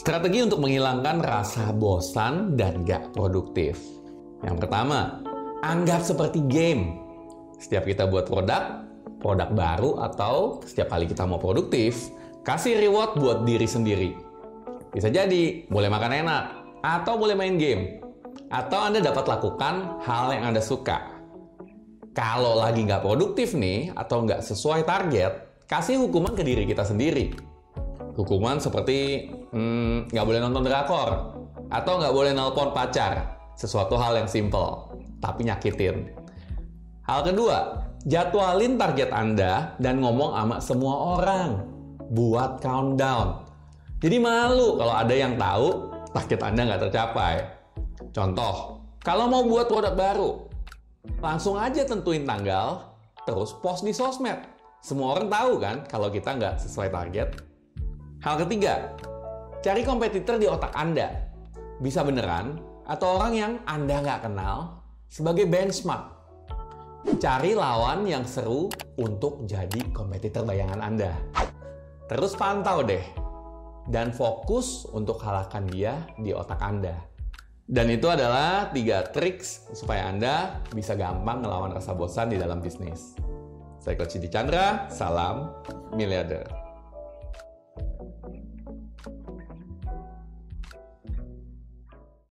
Strategi untuk menghilangkan rasa bosan dan gak produktif. Yang pertama, anggap seperti game. Setiap kita buat produk, produk baru atau setiap kali kita mau produktif, kasih reward buat diri sendiri. Bisa jadi, boleh makan enak, atau boleh main game, atau Anda dapat lakukan hal yang Anda suka. Kalau lagi nggak produktif nih, atau nggak sesuai target, kasih hukuman ke diri kita sendiri. Hukuman seperti hmm, nggak boleh nonton drakor, atau nggak boleh nelpon pacar. Sesuatu hal yang simple, tapi nyakitin. Hal kedua, jadwalin target Anda dan ngomong sama semua orang. Buat countdown. Jadi malu kalau ada yang tahu target Anda nggak tercapai. Contoh, kalau mau buat produk baru, langsung aja tentuin tanggal, terus post di sosmed. Semua orang tahu kan kalau kita nggak sesuai target. Hal ketiga, cari kompetitor di otak Anda. Bisa beneran, atau orang yang Anda nggak kenal sebagai benchmark. Cari lawan yang seru untuk jadi kompetitor bayangan Anda. Terus pantau deh, dan fokus untuk kalahkan dia di otak Anda. Dan itu adalah tiga triks supaya Anda bisa gampang ngelawan rasa bosan di dalam bisnis. Saya Coach Chandra, salam miliarder.